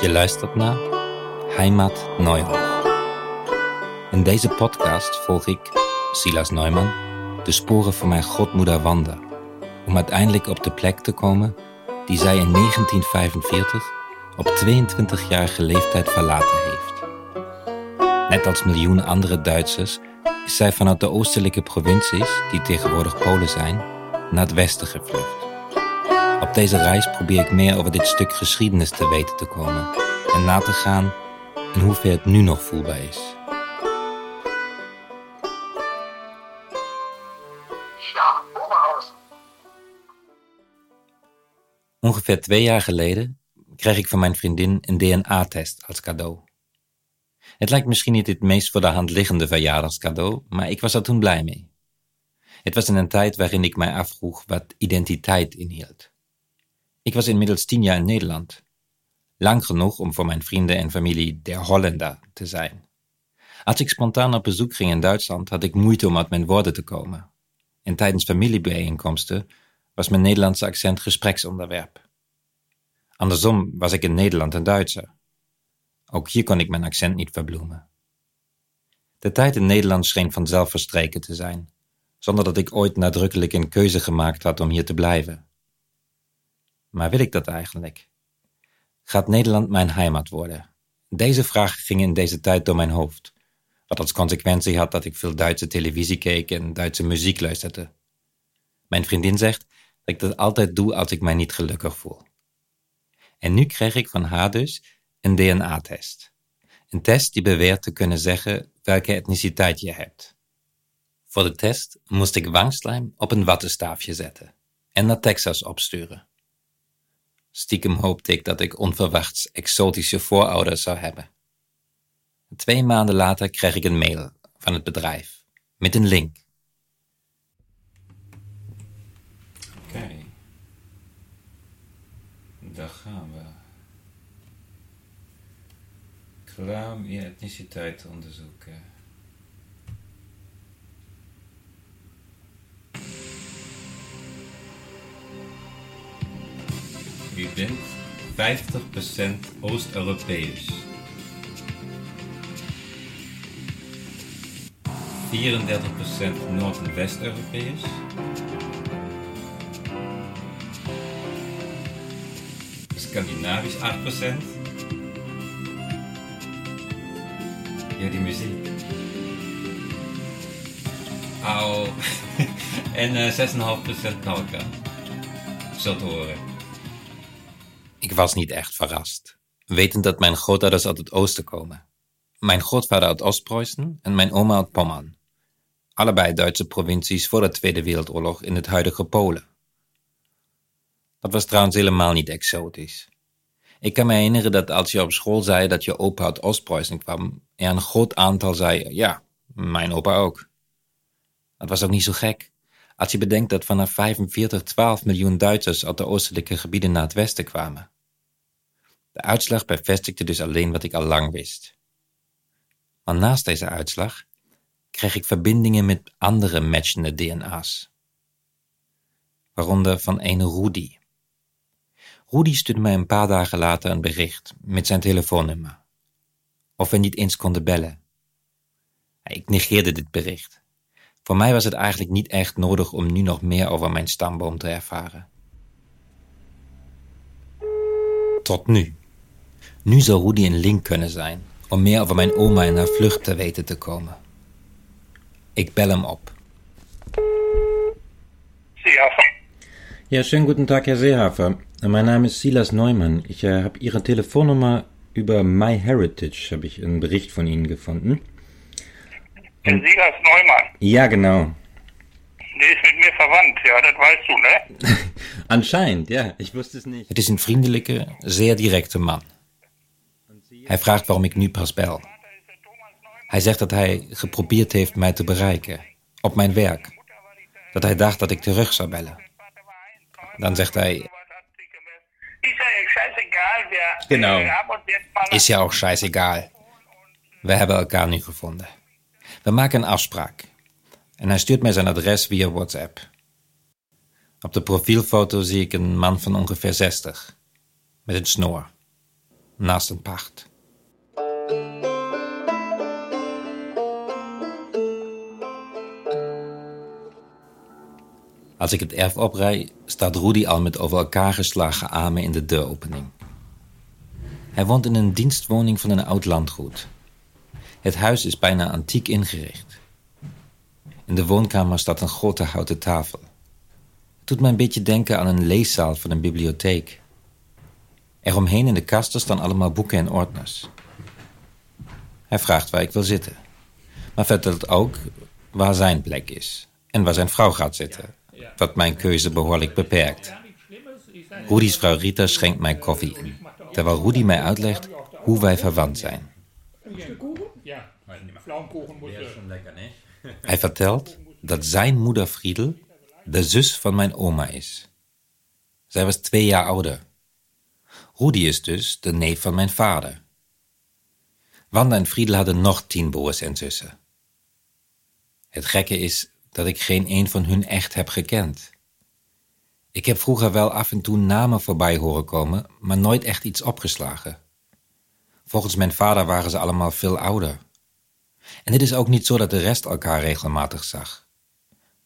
Je luistert naar Heimat Neuhof. In deze podcast volg ik, Silas Neumann, de sporen van mijn godmoeder Wanda, om uiteindelijk op de plek te komen die zij in 1945 op 22-jarige leeftijd verlaten heeft. Net als miljoenen andere Duitsers is zij vanuit de oostelijke provincies, die tegenwoordig Polen zijn, naar het westen gevlucht. Deze reis probeer ik meer over dit stuk geschiedenis te weten te komen en na te gaan in hoever het nu nog voelbaar is. Ja. Ongeveer twee jaar geleden kreeg ik van mijn vriendin een DNA-test als cadeau. Het lijkt misschien niet het meest voor de hand liggende verjaardagscadeau, maar ik was er toen blij mee. Het was in een tijd waarin ik mij afvroeg wat identiteit inhield. Ik was inmiddels tien jaar in Nederland. Lang genoeg om voor mijn vrienden en familie der Hollander te zijn. Als ik spontaan op bezoek ging in Duitsland, had ik moeite om uit mijn woorden te komen. En tijdens familiebijeenkomsten was mijn Nederlandse accent gespreksonderwerp. Andersom was ik in Nederland een Duitser. Ook hier kon ik mijn accent niet verbloemen. De tijd in Nederland scheen vanzelf verstreken te zijn, zonder dat ik ooit nadrukkelijk een keuze gemaakt had om hier te blijven. Maar wil ik dat eigenlijk? Gaat Nederland mijn heimat worden? Deze vraag ging in deze tijd door mijn hoofd, wat als consequentie had dat ik veel Duitse televisie keek en Duitse muziek luisterde. Mijn vriendin zegt dat ik dat altijd doe als ik mij niet gelukkig voel. En nu kreeg ik van haar dus een DNA-test. Een test die beweert te kunnen zeggen welke etniciteit je hebt. Voor de test moest ik wangslijm op een wattenstaafje zetten en naar Texas opsturen. Stiekem hoopte ik dat ik onverwachts exotische voorouders zou hebben. Twee maanden later kreeg ik een mail van het bedrijf met een link. Oké, daar gaan we. Klaar je etniciteit te onderzoeken. U bent 50% Oost-Europees. 34% Noord- en West-Europees. Scandinavisch 8%. Ja, die muziek. Au. en eh 6,5% Balkan. Zo te horen. Was niet echt verrast, wetend dat mijn grootouders uit het oosten komen. Mijn grootvader uit Oost-Preußen en mijn oma uit Pommern. Allebei Duitse provincies voor de Tweede Wereldoorlog in het huidige Polen. Dat was trouwens helemaal niet exotisch. Ik kan me herinneren dat als je op school zei dat je opa uit Oost-Preußen kwam, er een groot aantal zei, ja, mijn opa ook. Dat was ook niet zo gek. Als je bedenkt dat vanaf 45 12 miljoen Duitsers uit de oostelijke gebieden naar het westen kwamen. De uitslag bevestigde dus alleen wat ik al lang wist. Maar naast deze uitslag kreeg ik verbindingen met andere matchende DNA's. Waaronder van een Rudy. Rudy stuurde mij een paar dagen later een bericht met zijn telefoonnummer. Of we niet eens konden bellen. Ik negeerde dit bericht. Voor mij was het eigenlijk niet echt nodig om nu nog meer over mijn stamboom te ervaren. Tot nu. Nu zou Rudy een link kunnen zijn om meer over mijn oma en haar vlucht te weten te komen. Ik bel hem op. Seehafer. Ja, schönen guten Tag, Herr Seehafer. Mein Name ist Silas Neumann. Ich äh, habe Ihre Telefonnummer über MyHeritage, habe ich einen Bericht von Ihnen gefunden. Der Silas Neumann. Ja, genau. Der ist mit mir verwandt, ja, das weißt du, ne? Anscheinend, ja. Ich wusste es nicht. Het is een vriendelijke, zeer directe man. Hij vraagt waarom ik nu pas bel. Hij zegt dat hij geprobeerd heeft mij te bereiken, op mijn werk. Dat hij dacht dat ik terug zou bellen. Dan zegt hij, Genau. is ja ook scheißegal. We hebben elkaar nu gevonden. We maken een afspraak. En hij stuurt mij zijn adres via WhatsApp. Op de profielfoto zie ik een man van ongeveer 60, met een snor, naast een pacht. Als ik het erf oprij, staat Rudy al met over elkaar geslagen armen in de deuropening. Hij woont in een dienstwoning van een oud landgoed. Het huis is bijna antiek ingericht. In de woonkamer staat een grote houten tafel. Het doet me een beetje denken aan een leeszaal van een bibliotheek. Eromheen in de kasten staan allemaal boeken en ordners. Hij vraagt waar ik wil zitten, maar vertelt ook waar zijn plek is en waar zijn vrouw gaat zitten, wat mijn keuze behoorlijk beperkt. Rudy's vrouw Rita schenkt mij koffie in, terwijl Rudy mij uitlegt hoe wij verwant zijn. Ja, Pflaumenkuchen muss Hij vertelt dat zijn moeder Friedel de zus van mijn oma is. Zij was twee jaar ouder. Rudy is dus de neef van mijn vader. Wanda en Friedel hadden nog tien broers en zussen. Het gekke is dat ik geen een van hun echt heb gekend. Ik heb vroeger wel af en toe namen voorbij horen komen, maar nooit echt iets opgeslagen. Volgens mijn vader waren ze allemaal veel ouder. En het is ook niet zo dat de rest elkaar regelmatig zag.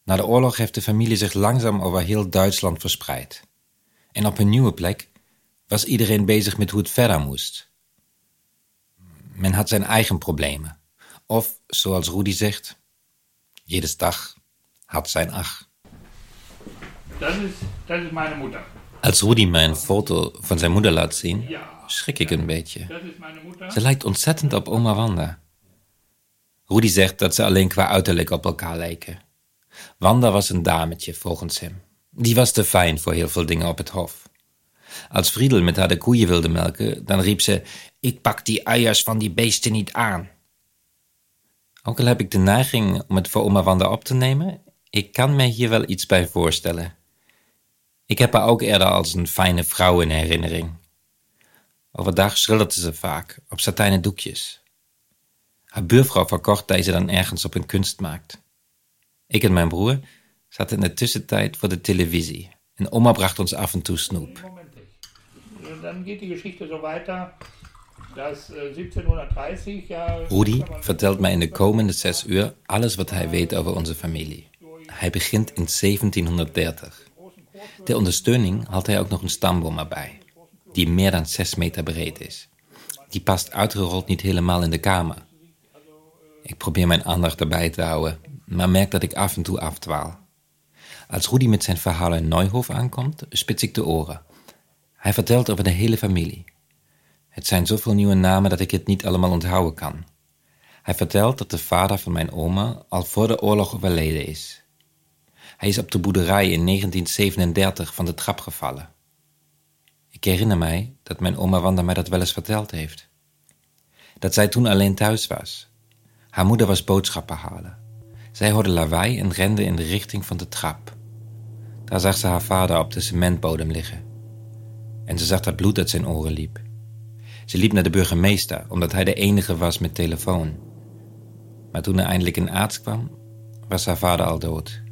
Na de oorlog heeft de familie zich langzaam over heel Duitsland verspreid. En op een nieuwe plek was iedereen bezig met hoe het verder moest. Men had zijn eigen problemen. Of, zoals Rudy zegt, jedes dag had zijn ach. Das ist, das ist meine Mutter. Als Rudy mij een foto van zijn moeder laat zien, schrik ik een beetje. Ze lijkt ontzettend op oma Wanda. Rudy zegt dat ze alleen qua uiterlijk op elkaar lijken. Wanda was een dametje, volgens hem. Die was te fijn voor heel veel dingen op het hof. Als Friedel met haar de koeien wilde melken, dan riep ze: Ik pak die eiers van die beesten niet aan. Ook al heb ik de neiging om het voor oma Wanda op te nemen, ik kan me hier wel iets bij voorstellen. Ik heb haar ook eerder als een fijne vrouw in herinnering. Overdag schilderde ze vaak op satijnen doekjes. Haar buurvrouw verkocht deze dan ergens op een kunstmarkt. Ik en mijn broer zaten in de tussentijd voor de televisie en oma bracht ons af en toe snoep. Dann geht die Geschichte so weiter, äh, 1730 ja. Rudy vertelt mij in de komende zes uur alles wat hij weet over onze familie. Hij begint in 1730. Ter ondersteuning haalt hij ook nog een stamboom erbij, die meer dan zes meter breed is. Die past uitgerold niet helemaal in de kamer. Ik probeer mijn aandacht erbij te houden, maar merk dat ik af en toe afdwaal. Als Rudy met zijn verhaal in Neuhof aankomt, spits ik de oren. Hij vertelt over de hele familie. Het zijn zoveel nieuwe namen dat ik het niet allemaal onthouden kan. Hij vertelt dat de vader van mijn oma al voor de oorlog overleden is. Hij is op de boerderij in 1937 van de trap gevallen. Ik herinner mij dat mijn oma Wanda mij dat wel eens verteld heeft. Dat zij toen alleen thuis was. Haar moeder was boodschappen halen. Zij hoorde lawaai en rende in de richting van de trap. Daar zag ze haar vader op de cementbodem liggen. En ze zag dat bloed uit zijn oren liep. Ze liep naar de burgemeester, omdat hij de enige was met telefoon. Maar toen er eindelijk een arts kwam, was haar vader al dood.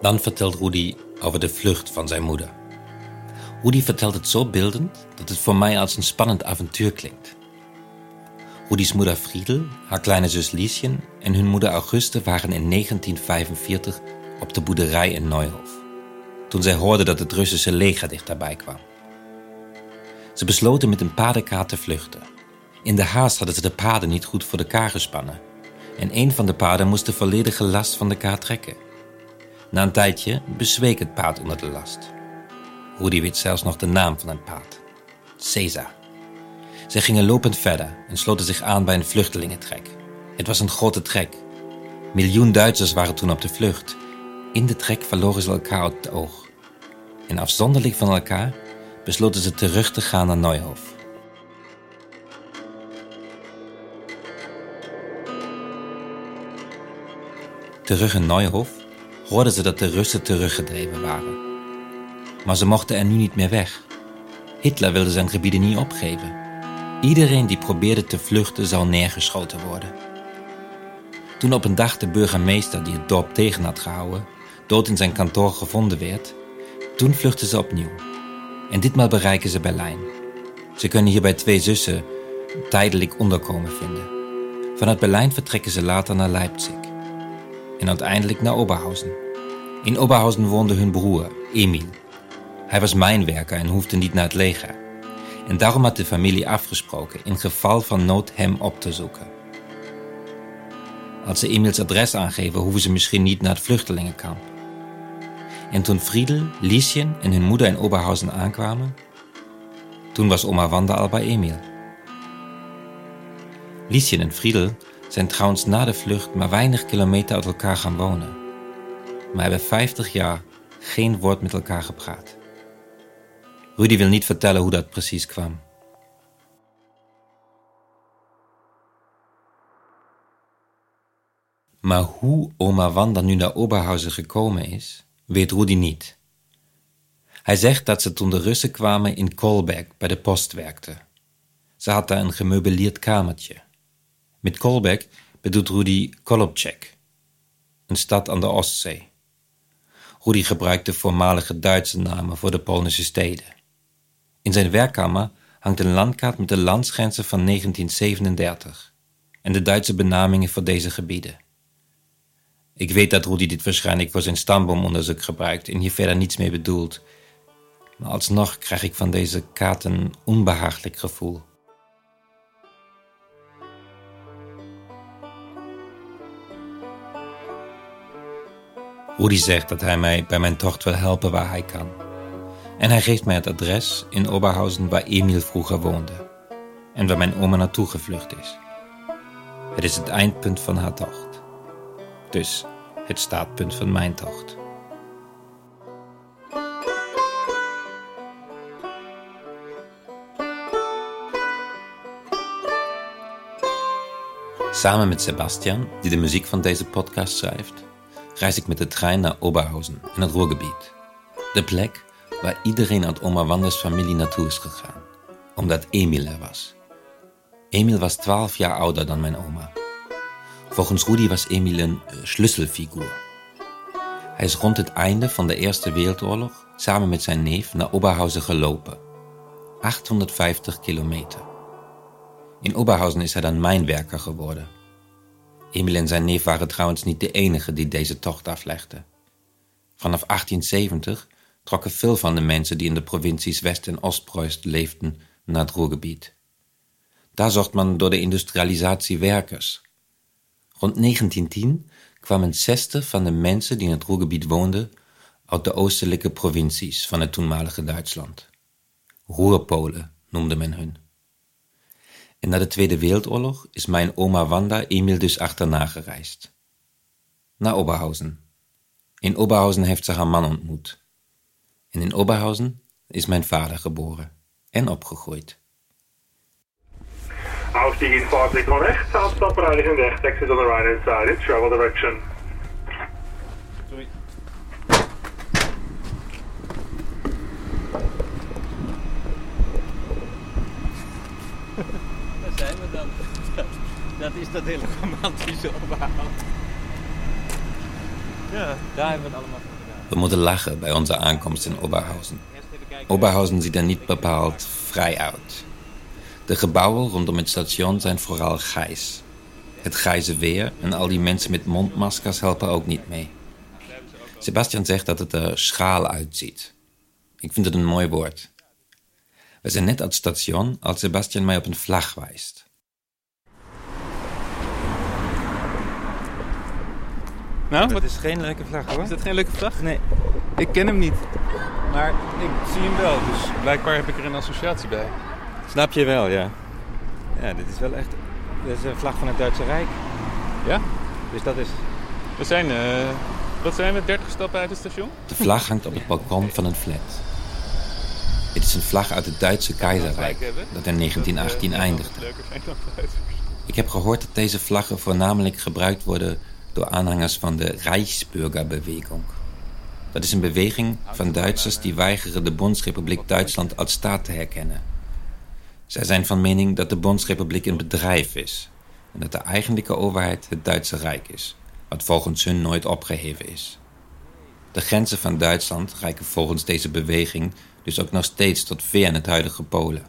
Dan vertelt Rudy over de vlucht van zijn moeder. Rudy vertelt het zo beeldend dat het voor mij als een spannend avontuur klinkt. Rudy's moeder Friedel, haar kleine zus Lieschen en hun moeder Auguste waren in 1945 op de boerderij in Neuhof. Toen zij hoorden dat het Russische leger dichterbij kwam. Ze besloten met een paardenkaart te vluchten. In de haast hadden ze de paarden niet goed voor de kaar gespannen. En een van de paarden moest de volledige last van de kaart trekken. Na een tijdje bezweek het paard onder de last. Rudy weet zelfs nog de naam van het paard. Caesar. Zij gingen lopend verder en sloten zich aan bij een vluchtelingentrek. Het was een grote trek. Miljoen Duitsers waren toen op de vlucht. In de trek verloren ze elkaar uit het oog. En afzonderlijk van elkaar besloten ze terug te gaan naar Neuhof. Terug in Neuhof hoorden ze dat de Russen teruggedreven waren. Maar ze mochten er nu niet meer weg. Hitler wilde zijn gebieden niet opgeven. Iedereen die probeerde te vluchten zou neergeschoten worden. Toen op een dag de burgemeester die het dorp tegen had gehouden, dood in zijn kantoor gevonden werd, toen vluchten ze opnieuw. En ditmaal bereiken ze Berlijn. Ze kunnen hier bij twee zussen tijdelijk onderkomen vinden. Vanuit Berlijn vertrekken ze later naar Leipzig. En uiteindelijk naar Oberhausen. In Oberhausen woonde hun broer, Emil. Hij was mijnwerker en hoefde niet naar het leger. En daarom had de familie afgesproken in geval van nood hem op te zoeken. Als ze Emils adres aangeven, hoeven ze misschien niet naar het vluchtelingenkamp. En toen Friedel, Lieschen en hun moeder in Oberhausen aankwamen, toen was oma Wanda al bij Emil. Lieschen en Friedel zijn trouwens na de vlucht maar weinig kilometer uit elkaar gaan wonen. Maar hebben 50 jaar geen woord met elkaar gepraat. Rudy wil niet vertellen hoe dat precies kwam. Maar hoe oma Wanda nu naar Oberhausen gekomen is, weet Rudy niet. Hij zegt dat ze toen de Russen kwamen in Kolberg bij de post werkte. Ze had daar een gemeubileerd kamertje. Met Kolberg bedoelt Rudy Kolobczek, een stad aan de Oostzee. Rudy gebruikt de voormalige Duitse namen voor de Poolse steden. In zijn werkkamer hangt een landkaart met de landsgrenzen van 1937 en de Duitse benamingen voor deze gebieden. Ik weet dat Rudy dit waarschijnlijk voor zijn stamboomonderzoek gebruikt en hier verder niets mee bedoelt, maar alsnog krijg ik van deze kaart een onbehaaglijk gevoel. Rudy zegt dat hij mij bij mijn tocht wil helpen waar hij kan. En hij geeft mij het adres in Oberhausen waar Emil vroeger woonde en waar mijn oma naartoe gevlucht is. Het is het eindpunt van haar tocht. Dus het startpunt van mijn tocht. Samen met Sebastian, die de muziek van deze podcast schrijft, reis ik met de trein naar Oberhausen in het Ruhrgebied. De plek waar iedereen uit oma Wanda's familie naartoe is gegaan, omdat Emil er was. Emil was 12 jaar ouder dan mijn oma. Volgens Rudy was Emil een uh. Hij is rond het einde van de Eerste Wereldoorlog samen met zijn neef naar Oberhausen gelopen. 850 kilometer. In Oberhausen is hij dan mijnwerker geworden. Emil en zijn neef waren trouwens niet de enige die deze tocht aflegden. Vanaf 1870 trokken veel van de mensen die in de provincies West- en Oost-Preußen leefden naar het Ruhrgebied. Daar zocht men door de industrialisatie werkers. Rond 1910 kwamen 60 van de mensen die in het Ruhrgebied woonden uit de oostelijke provincies van het toenmalige Duitsland. Roerpolen noemde men hun. En na de Tweede Wereldoorlog is mijn oma Wanda Emil dus achterna gereisd. Naar Oberhausen. In Oberhausen heeft ze haar man ontmoet. En in Oberhausen is mijn vader geboren en opgegroeid. Ausstieg in Fahrtrichtung rechts, Hauptstadtbereinigung rechts, exit on the right hand side in travel direction. Doei. Dan. Dat, dat is dat hele romantische ophaal. Ja, daar hebben we het allemaal voor gedaan. We moeten lachen bij onze aankomst in Oberhausen. Oberhausen ziet er niet bepaald vrij uit. De gebouwen rondom het station zijn vooral grijs. Het grijze weer en al die mensen met mondmaskers helpen ook niet mee. Sebastian zegt dat het er schaal uitziet. Ik vind het een mooi woord. We zijn net uit het station als Sebastian mij op een vlag wijst. Nou, wat, is geen leuke vlag hoor. is dat geen leuke vlag? Nee. Ik ken hem niet. Maar ik zie hem wel, dus blijkbaar heb ik er een associatie bij. Snap je wel, ja. Ja, dit is wel echt... Dit is een vlag van het Duitse Rijk. Ja? Dus dat is... We zijn, eh, wat zijn we, 30 stappen uit het station? De vlag hangt op het balkon van een flat. Het is een vlag uit het Duitse keizerrijk dat in 1918 eindigde. Leuker zijn dan Duitsers. Ik heb gehoord dat deze vlaggen voornamelijk gebruikt worden door aanhangers van de Reichsbürgerbeweging. Dat is een beweging van Duitsers die weigeren de Bondsrepubliek Duitsland als staat te herkennen. Zij zijn van mening dat de Bondsrepubliek een bedrijf is en dat de eigenlijke overheid het Duitse Rijk is, wat volgens hun nooit opgeheven is. De grenzen van Duitsland reiken volgens deze beweging dus ook nog steeds tot ver in het huidige Polen.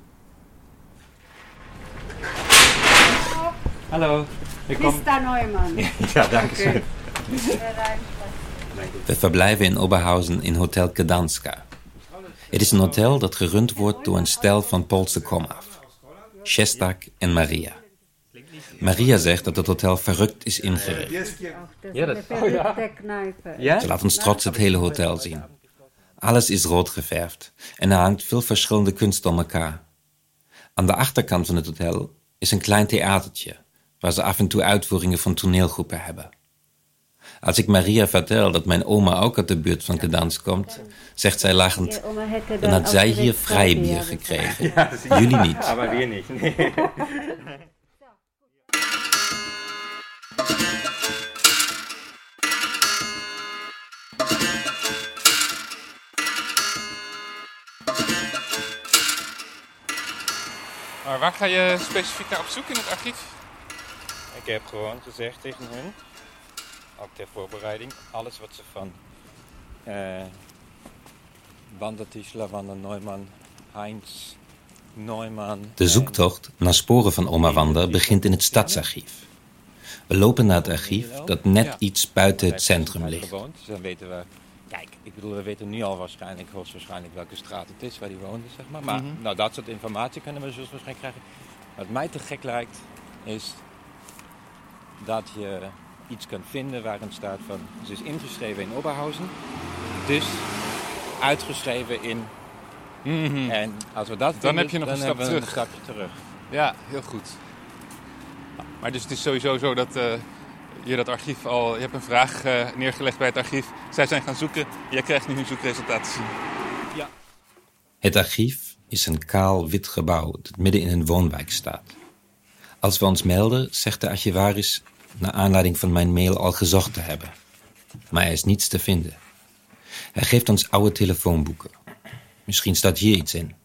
Hallo, ik. Neumann. Ja, dank Oké. We verblijven in Oberhausen in Hotel Kedanska. Het is een hotel dat gerund wordt door een stel van Poolse komaf. Shestak en Maria. Maria zegt dat het hotel verrukt is ingericht. Ja, dat- oh, ja. Knijpen. Ja? Ze laat ons trots het hele hotel zien. Alles is rood geverfd en er hangt veel verschillende kunst om elkaar. Aan de achterkant van het hotel is een klein theatertje, waar ze af en toe uitvoeringen van toneelgroepen hebben. Als ik Maria vertel dat mijn oma ook uit de buurt van Kedans komt, zegt zij lachend: dan had zij hier vrijbier gekregen. Jullie niet. Maar weer niet. Nee. Maar waar ga je specifiek naar op zoek in het archief? Ik heb gewoon gezegd tegen hun, ook ter voorbereiding, alles wat ze van eh Wanda Tischler, Wanda Neumann, Heinz Neumann. De zoektocht naar sporen van oma Wanda begint in het stadsarchief. We lopen naar het archief dat net Ja. iets buiten het centrum ligt. gewoond, dus dan weten we. Kijk, ik bedoel, we weten nu al waarschijnlijk, hoogstwaarschijnlijk welke straat het is waar die woonde, zeg maar. Maar Mhm. nou, dat soort informatie kunnen we dus waarschijnlijk krijgen. Wat mij te gek lijkt, is dat je iets kan vinden waarin staat van, ze is ingeschreven in Oberhausen, dus uitgeschreven in. En als we dat Dan vinden, heb je nog een stap terug. een stapje terug. Ja, heel goed. Maar dus het is sowieso zo dat eh, je dat archief al... Je hebt een vraag eh, neergelegd bij het archief. Zij zijn gaan zoeken. Jij krijgt nu hun zoekresultaten te zien. Het archief is een kaal wit gebouw dat midden in een woonwijk staat. Als we ons melden, zegt de archivaris naar aanleiding van mijn mail al gezocht te hebben. Maar er is niets te vinden. Hij geeft ons oude telefoonboeken. Misschien staat hier iets in.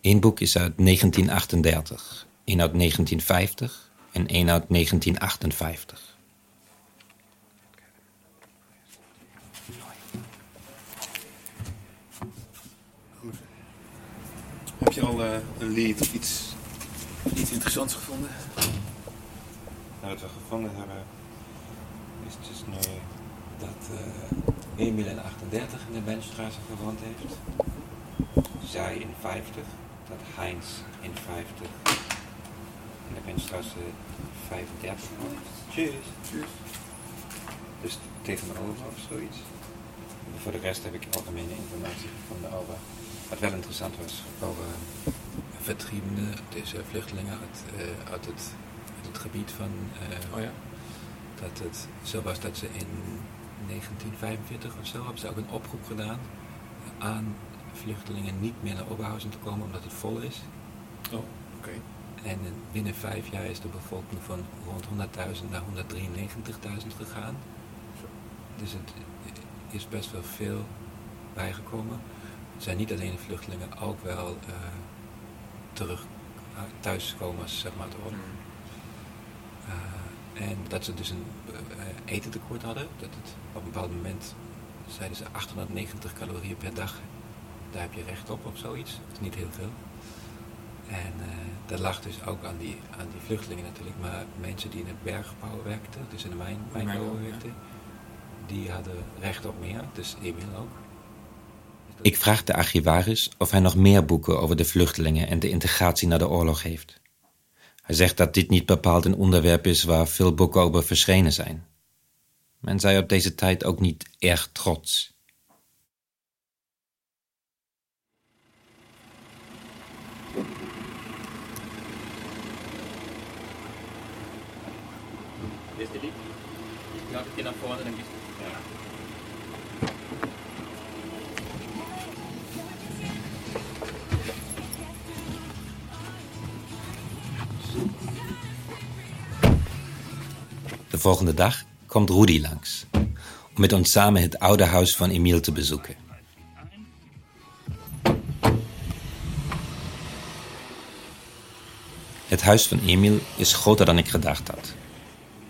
Eén boek is uit 1938, één uit 1950 en één uit 1958. Heb je al eh, een lead of iets, iets interessants gevonden? Nou, wat we gevonden hebben is dus nu dat eh Emil in 38 in de Benstraße gewoond heeft. Zij in 50, dat Heinz in 50 in de Benstraße 35 woont. Tjus. Dus tegenover of zoiets. En voor de rest heb ik algemene informatie gevonden over wat wel interessant was over Vertriebenen, deze vluchtelingen uit, eh, uit, het, uit het gebied van eh, Oh ja. dat het zo was dat ze in 1945 of zo hebben ze ook een oproep gedaan aan vluchtelingen niet meer naar Oberhausen te komen omdat het vol is. Oh, oké. En eh, binnen vijf jaar is de bevolking van rond 100.000 naar 193.000 gegaan. Dus het is best wel veel bijgekomen. Het zijn niet alleen de vluchtelingen, ook wel eh, terug uh, thuiskomers, zeg maar, worden. Uh, en dat ze dus een uh, etentekort hadden. Dat het op een bepaald moment zeiden ze 890 calorieën per dag. Daar heb je recht op of zoiets. Dat is niet heel veel. En uh, dat lag dus ook aan die, aan die vluchtelingen natuurlijk. Maar mensen die in het bergbouw werkten, dus in de mijn, mijnbouw werkten, die hadden recht op meer. Dus Emil ook. Ik vraag de archivaris of hij nog meer boeken over de vluchtelingen en de integratie na de oorlog heeft. Hij zegt dat dit niet bepaald een onderwerp is waar veel boeken over verschenen zijn. Men zei op deze tijd ook niet erg trots. Is de liep. Ja, ik naar voren De volgende dag komt Rudy langs. om met ons samen het oude huis van Emiel te bezoeken. Het huis van Emiel is groter dan ik gedacht had.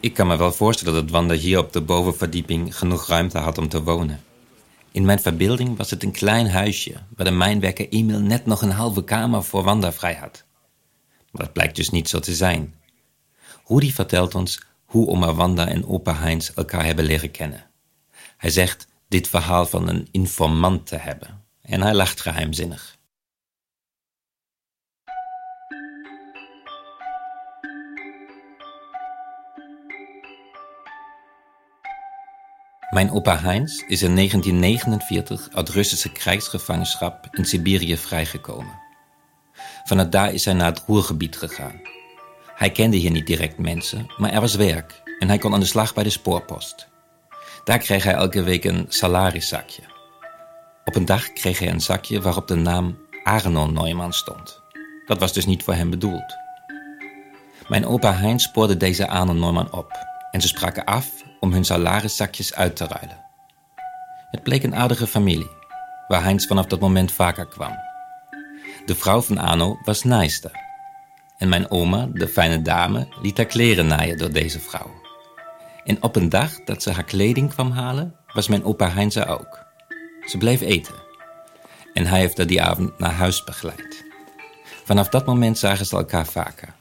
Ik kan me wel voorstellen dat Wanda hier op de bovenverdieping genoeg ruimte had om te wonen. In mijn verbeelding was het een klein huisje waar de mijnwerker Emil net nog een halve kamer voor Wanda vrij had. Maar dat blijkt dus niet zo te zijn. Rudy vertelt ons hoe oma Wanda en opa Heinz elkaar hebben leren kennen. Hij zegt dit verhaal van een informant te hebben en hij lacht geheimzinnig. Mijn opa Heinz is in 1949 uit Russische krijgsgevangenschap in Siberië vrijgekomen. Vanuit daar is hij naar het Roergebied gegaan. Hij kende hier niet direct mensen, maar er was werk en hij kon aan de slag bij de spoorpost. Daar kreeg hij elke week een salariszakje. Op een dag kreeg hij een zakje waarop de naam Arno Neumann stond. Dat was dus niet voor hem bedoeld. Mijn opa Heinz spoorde deze Arno Neumann op en ze spraken af om hun salariszakjes uit te ruilen. Het bleek een aardige familie, waar Heinz vanaf dat moment vaker kwam. De vrouw van Arno was naaister. En mijn oma, de fijne dame, liet haar kleren naaien door deze vrouw. En op een dag dat ze haar kleding kwam halen, was mijn opa Heinz er ook. Ze bleef eten. En hij heeft haar die avond naar huis begeleid. Vanaf dat moment zagen ze elkaar vaker.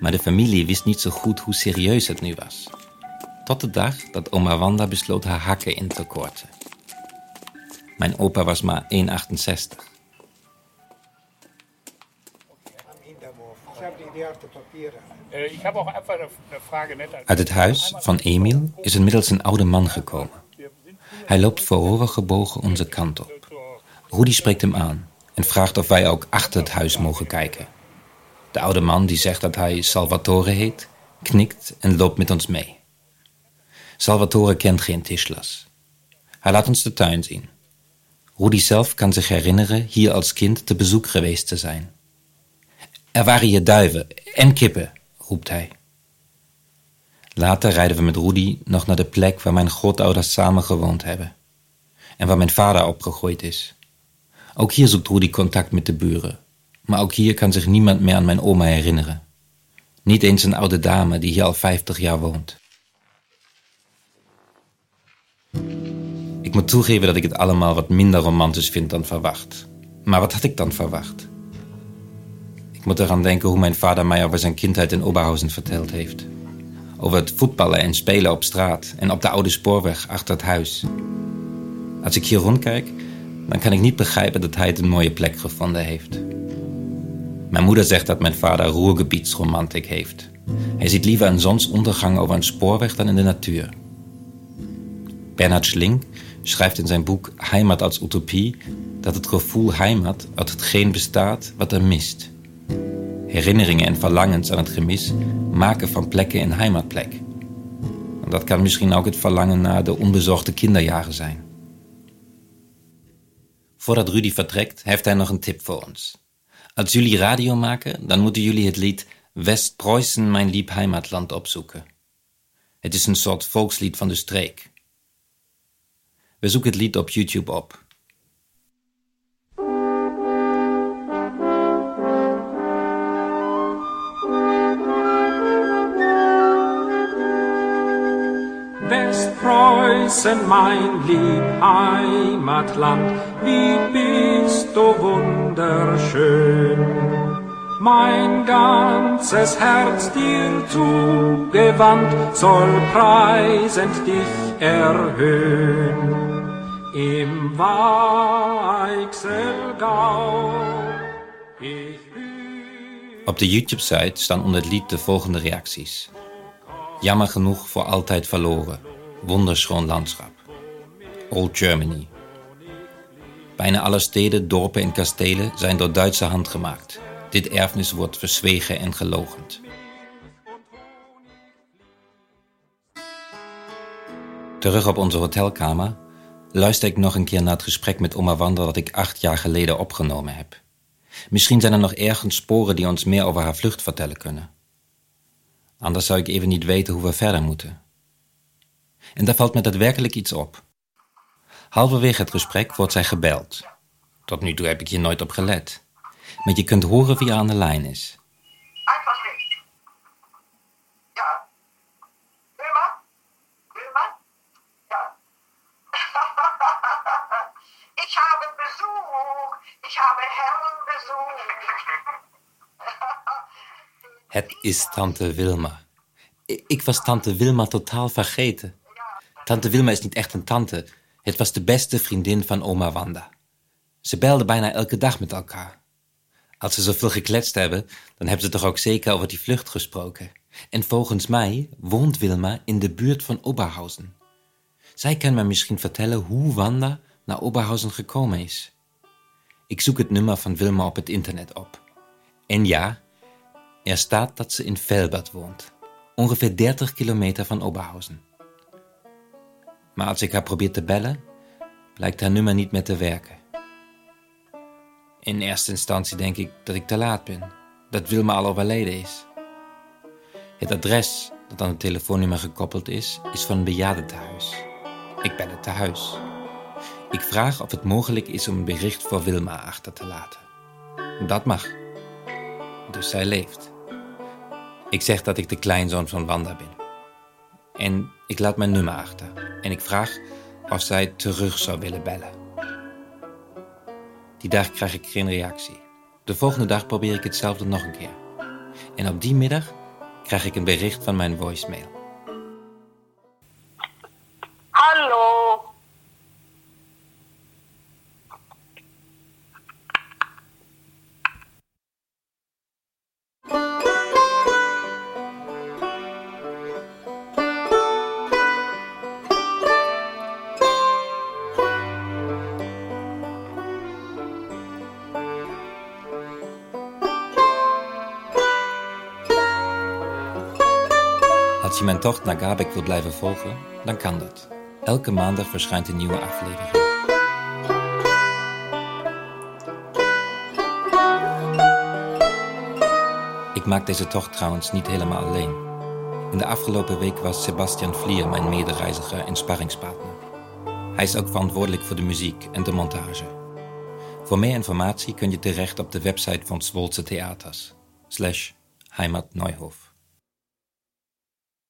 Maar de familie wist niet zo goed hoe serieus het nu was. Tot de dag dat oma Wanda besloot haar hakken in te korten. Mijn opa was maar 1,68. Uit het huis van Emil is inmiddels een oude man gekomen. Hij loopt voorovergebogen onze kant op. Rudy spreekt hem aan en vraagt of wij ook achter het huis mogen kijken. De oude man, die zegt dat hij Salvatore heet, knikt en loopt met ons mee. Salvatore kent geen Tischlas. Hij laat ons de tuin zien. Rudy zelf kan zich herinneren hier als kind te bezoek geweest te zijn. Er waren hier duiven en kippen, roept hij. Later rijden we met Rudy nog naar de plek waar mijn grootouders samen gewoond hebben. En waar mijn vader opgegroeid is. Ook hier zoekt Rudy contact met de buren. Maar ook hier kan zich niemand meer aan mijn oma herinneren. Niet eens een oude dame die hier al 50 jaar woont. Ik moet toegeven dat ik het allemaal wat minder romantisch vind dan verwacht. Maar wat had ik dan verwacht? Ik moet eraan denken hoe mijn vader mij over zijn kindheid in Oberhausen verteld heeft. Over het voetballen en spelen op straat en op de oude spoorweg achter het huis. Als ik hier rondkijk, dan kan ik niet begrijpen dat hij het een mooie plek gevonden heeft. Mijn moeder zegt dat mijn vader roergebiedsromantic heeft. Hij ziet liever een zonsondergang over een spoorweg dan in de natuur. Bernhard Schlink schrijft in zijn boek Heimat als Utopie dat het gevoel heimat uit hetgeen bestaat wat er mist. Herinneringen en verlangens aan het gemis maken van plekken een heimatplek. En dat kan misschien ook het verlangen naar de onbezorgde kinderjaren zijn. Voordat Rudy vertrekt, heeft hij nog een tip voor ons. Als jullie radio maken, dan moeten jullie het lied West-Preußen, mijn lieb heimatland opzoeken. Het is een soort volkslied van de streek. We zoeken het lied op YouTube op. Westpreußen, mein lieb Heimatland, wie bist du wunderschön. Mein ganzes Herz dir zugewandt, soll preisend dich erhöhen. Im Weichselgau, ich Op de YouTube-site staan onder het lied de volgende reacties. Jammer genoeg voor altijd verloren. Wonderschoon landschap. Old Germany. Bijna alle steden, dorpen en kastelen zijn door Duitse hand gemaakt. Dit erfenis wordt verzwegen en gelogend. Terug op onze hotelkamer luister ik nog een keer naar het gesprek met oma Wanda dat ik acht jaar geleden opgenomen heb. Misschien zijn er nog ergens sporen die ons meer over haar vlucht vertellen kunnen. Anders zou ik even niet weten hoe we verder moeten. En daar valt me daadwerkelijk iets op. Halverwege het gesprek wordt zij gebeld. Tot nu toe heb ik hier nooit op gelet. Maar je kunt horen wie er aan de lijn is. Nicht. Ja. Wilma? Wilma? Ja. Ich habe Herrenbesuch. Het is tante Wilma. Ik was tante Wilma totaal vergeten. Tante Wilma is niet echt een tante. Het was de beste vriendin van oma Wanda. Ze belden bijna elke dag met elkaar. Als ze zoveel gekletst hebben, dan hebben ze toch ook zeker over die vlucht gesproken. En volgens mij woont Wilma in de buurt van Oberhausen. Zij kan me misschien vertellen hoe Wanda naar Oberhausen gekomen is. Ik zoek het nummer van Wilma op het internet op. En ja, er staat dat ze in Velbert woont, ongeveer 30 kilometer van Oberhausen. Maar als ik haar probeer te bellen, blijkt haar nummer niet meer te werken. In eerste instantie denk ik dat ik te laat ben, dat Wilma al overleden is. Het adres dat aan het telefoonnummer gekoppeld is, is van een bejaardentehuis. Ik bel het tehuis. Ik vraag of het mogelijk is om een bericht voor Wilma achter te laten. Dat mag. Dus zij leeft. Ik zeg dat ik de kleinzoon van Wanda ben. En ik laat mijn nummer achter. En ik vraag of zij terug zou willen bellen. Die dag krijg ik geen reactie. De volgende dag probeer ik hetzelfde nog een keer. En op die middag krijg ik een bericht van mijn voicemail. Hallo. Je mijn tocht naar Gabek wil blijven volgen, dan kan dat. Elke maandag verschijnt een nieuwe aflevering. Ik maak deze tocht trouwens niet helemaal alleen. In de afgelopen week was Sebastian Vlier mijn medereiziger en sparringspartner. Hij is ook verantwoordelijk voor de muziek en de montage. Voor meer informatie kun je terecht op de website van Zwolse Theaters. Slash Heimat Neuhof.